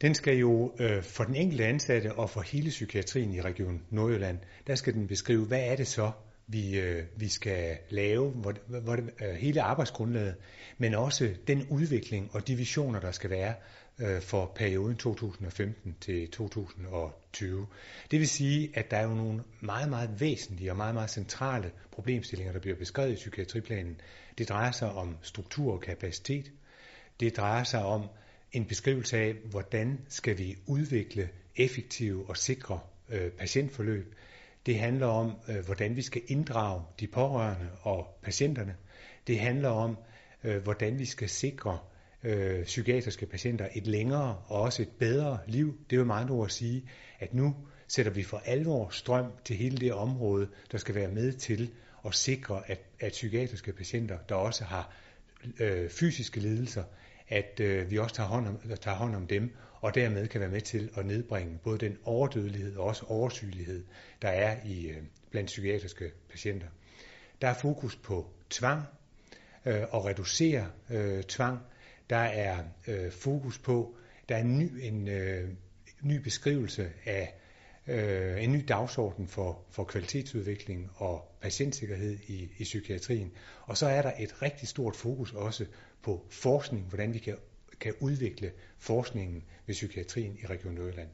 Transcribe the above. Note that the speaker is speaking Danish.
Den skal jo øh, for den enkelte ansatte og for hele psykiatrien i Region Nordjylland, der skal den beskrive, hvad er det så, vi, øh, vi skal lave, hvor, hvor, øh, hele arbejdsgrundlaget, men også den udvikling og de visioner, der skal være øh, for perioden 2015 til 2020. Det vil sige, at der er jo nogle meget, meget væsentlige og meget, meget centrale problemstillinger, der bliver beskrevet i psykiatriplanen. Det drejer sig om struktur og kapacitet. Det drejer sig om en beskrivelse af, hvordan skal vi udvikle effektive og sikre øh, patientforløb. Det handler om, øh, hvordan vi skal inddrage de pårørende og patienterne. Det handler om, øh, hvordan vi skal sikre øh, psykiatriske patienter et længere og også et bedre liv. Det er jo meget ord at sige, at nu sætter vi for alvor strøm til hele det område, der skal være med til at sikre, at, at psykiatriske patienter, der også har øh, fysiske lidelser, at øh, vi også tager hånd, om, tager hånd om dem, og dermed kan være med til at nedbringe både den overdødelighed og også oversygelighed, der er i øh, blandt psykiatriske patienter. Der er fokus på tvang øh, og reducere øh, tvang. Der er øh, fokus på, der er en ny, en, øh, ny beskrivelse af øh, en ny dagsorden for, for kvalitetsudvikling og patientsikkerhed i, i psykiatrien. Og så er der et rigtig stort fokus også på forskning, hvordan vi kan, kan udvikle forskningen ved psykiatrien i Region Nordjylland.